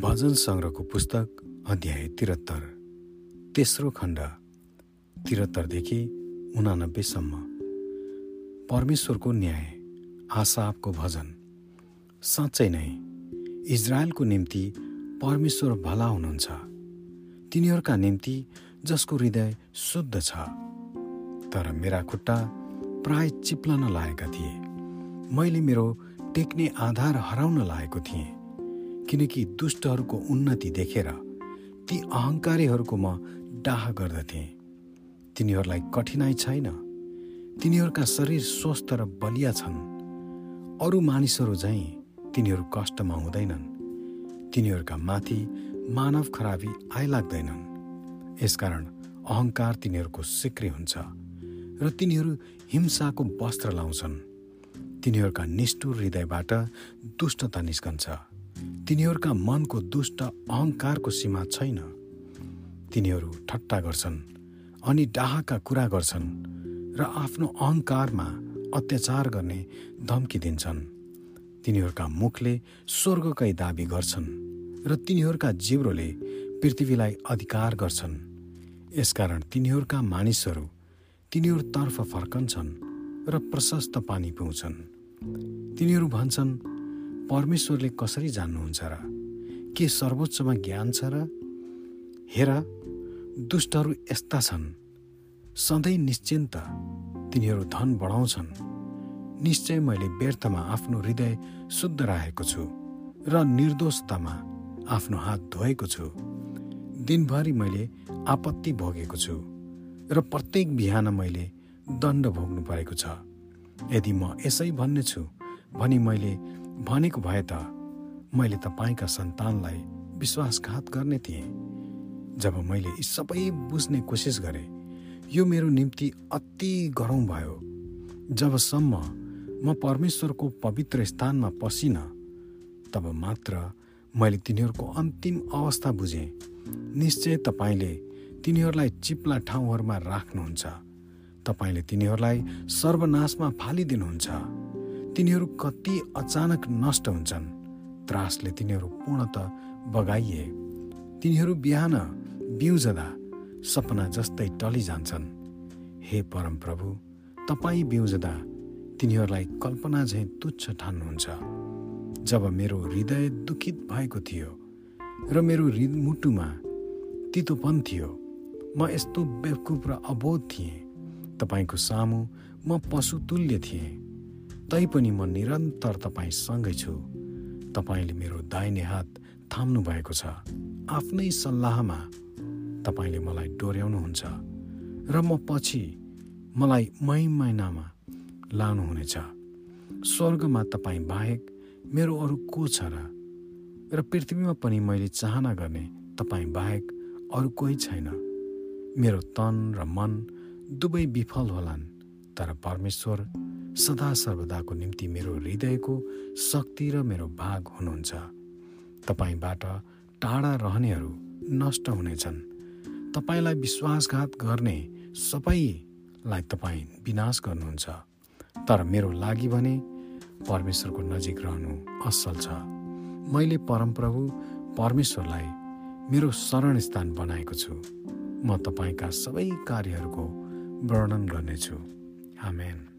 भजन सङ्ग्रहको पुस्तक अध्याय त्रिहत्तर। तेस्रो खण्ड त्रिहत्तरदेखि उनानब्बेसम्म परमेश्वरको न्याय आसापको भजन। साँच्चै नै इजरायलको निम्ति परमेश्वर भला हुनुहुन्छ। तिनीहरूका निम्ति जसको हृदय शुद्ध छ। तर मेरा खुट्टा प्राय चिप्लन लागेका थिए। मैले मेरो टेक्ने आधार हराउन लागेको थिएँ। किनकि दुष्टहरूको उन्नति देखेर ती अहङ्कारीहरूको म डाह गर्दथेँ। तिनीहरूलाई कठिनाइ छैन। तिनीहरूका शरीर स्वस्थ र बलिया छन्। अरू मानिसहरू झैँ तिनीहरू कष्टमा हुँदैनन्। तिनीहरूका माथि मानव खराबी आइलाग्दैनन्। यसकारण अहङ्कार तिनीहरूको सिक्री हुन्छ र तिनीहरू हिंसाको वस्त्र लाउँछन्। तिनीहरूका निष्ठुर हृदयबाट दुष्टता निस्कन्छ। तिनीहरूका मनको दुष्ट अहङ्कारको सीमा छैन। तिनीहरू ठट्टा गर्छन् अनि डाहाका कुरा गर्छन् र आफ्नो अहङ्कारमा अत्याचार गर्ने धम्की दिन्छन्। तिनीहरूका मुखले स्वर्गकै दावी गर्छन् र तिनीहरूका जिब्रोले पृथ्वीलाई अधिकार गर्छन्। यसकारण तिनीहरूका मानिसहरू तिनीहरूतर्फ फर्कन्छन् र प्रशस्त पानी पिउँछन्। तिनीहरू भन्छन् परमेश्वरले कसरी जान्नुहुन्छ र के सर्वोच्चमा ज्ञान छ र? हेर दुष्टहरू यस्ता छन्। सधैँ निश्चिन्त तिनीहरू धन बढाउँछन्। निश्चय मैले व्यर्थमा आफ्नो हृदय शुद्ध राखेको छु र निर्दोषतामा आफ्नो हात धोएको छु। दिनभरि मैले आपत्ति भोगेको छु र प्रत्येक बिहान मैले दण्ड भोग्नु परेको छ। यदि म यसै भन्ने छु भनी मैले भनेको भए त मैले तपाईँका सन्तानलाई विश्वासघात गर्ने थिएँ। जब मैले यी सबै बुझ्ने कोसिस गरेँ यो मेरो निम्ति अति गरौँ भयो। जबसम्म म परमेश्वरको पवित्र स्थानमा पसिनँ तब मात्र मैले तिनीहरूको अन्तिम अवस्था बुझेँ। निश्चय तपाईँले तिनीहरूलाई चिप्ला ठाउँहरूमा राख्नुहुन्छ। तपाईँले तिनीहरूलाई सर्वनाशमा फालिदिनुहुन्छ। तिनीहरू कति अचानक नष्ट हुन्छन्। त्रासले तिनीहरू पूर्णत बगाइए। तिनीहरू बिहान बिउजदा सपना जस्तै टलिजान्छन्। हे परमप्रभु तपाईँ बिउजदा तिनीहरूलाई कल्पना झैँ तुच्छ ठान्नुहुन्छ। जब मेरो हृदय दुखित भएको थियो र मेरो हृद मुटुमा तितोपन थियो म यस्तो बेवकुफ र अबोध थिएँ। तपाईँको सामु म पशुतुल्य थिएँ। तैपनि म निरन्तर तपाईँसँगै छु। तपाईँले मेरो दाहिने हात थाम्नु भएको छ। आफ्नै सल्लाहमा तपाईँले मलाई डोर्याउनुहुन्छ र म पछि मलाई मै महिनामा लानुहुनेछ। स्वर्गमा तपाईँ बाहेक मेरो अरू को छ र? र पृथ्वीमा पनि मैले चाहना गर्ने तपाईँ बाहेक अरू कोही छैन। मेरो तन र मन दुवै विफल होलान् तर परमेश्वर सदा सर्वदाको निम्ति मेरो हृदयको शक्ति र मेरो भाग हुनुहुन्छ। तपाईँबाट टाढा रहनेहरू नष्ट हुनेछन्। तपाईँलाई विश्वासघात गर्ने सबैलाई तपाईँ विनाश गर्नुहुन्छ। तर मेरो लागि भने परमेश्वरको नजिक रहनु असल छ। मैले परमप्रभु परमेश्वरलाई मेरो शरण स्थान बनाएको छु। म तपाईँका सबै कार्यहरूको वर्णन गर्नेछु। आमेन।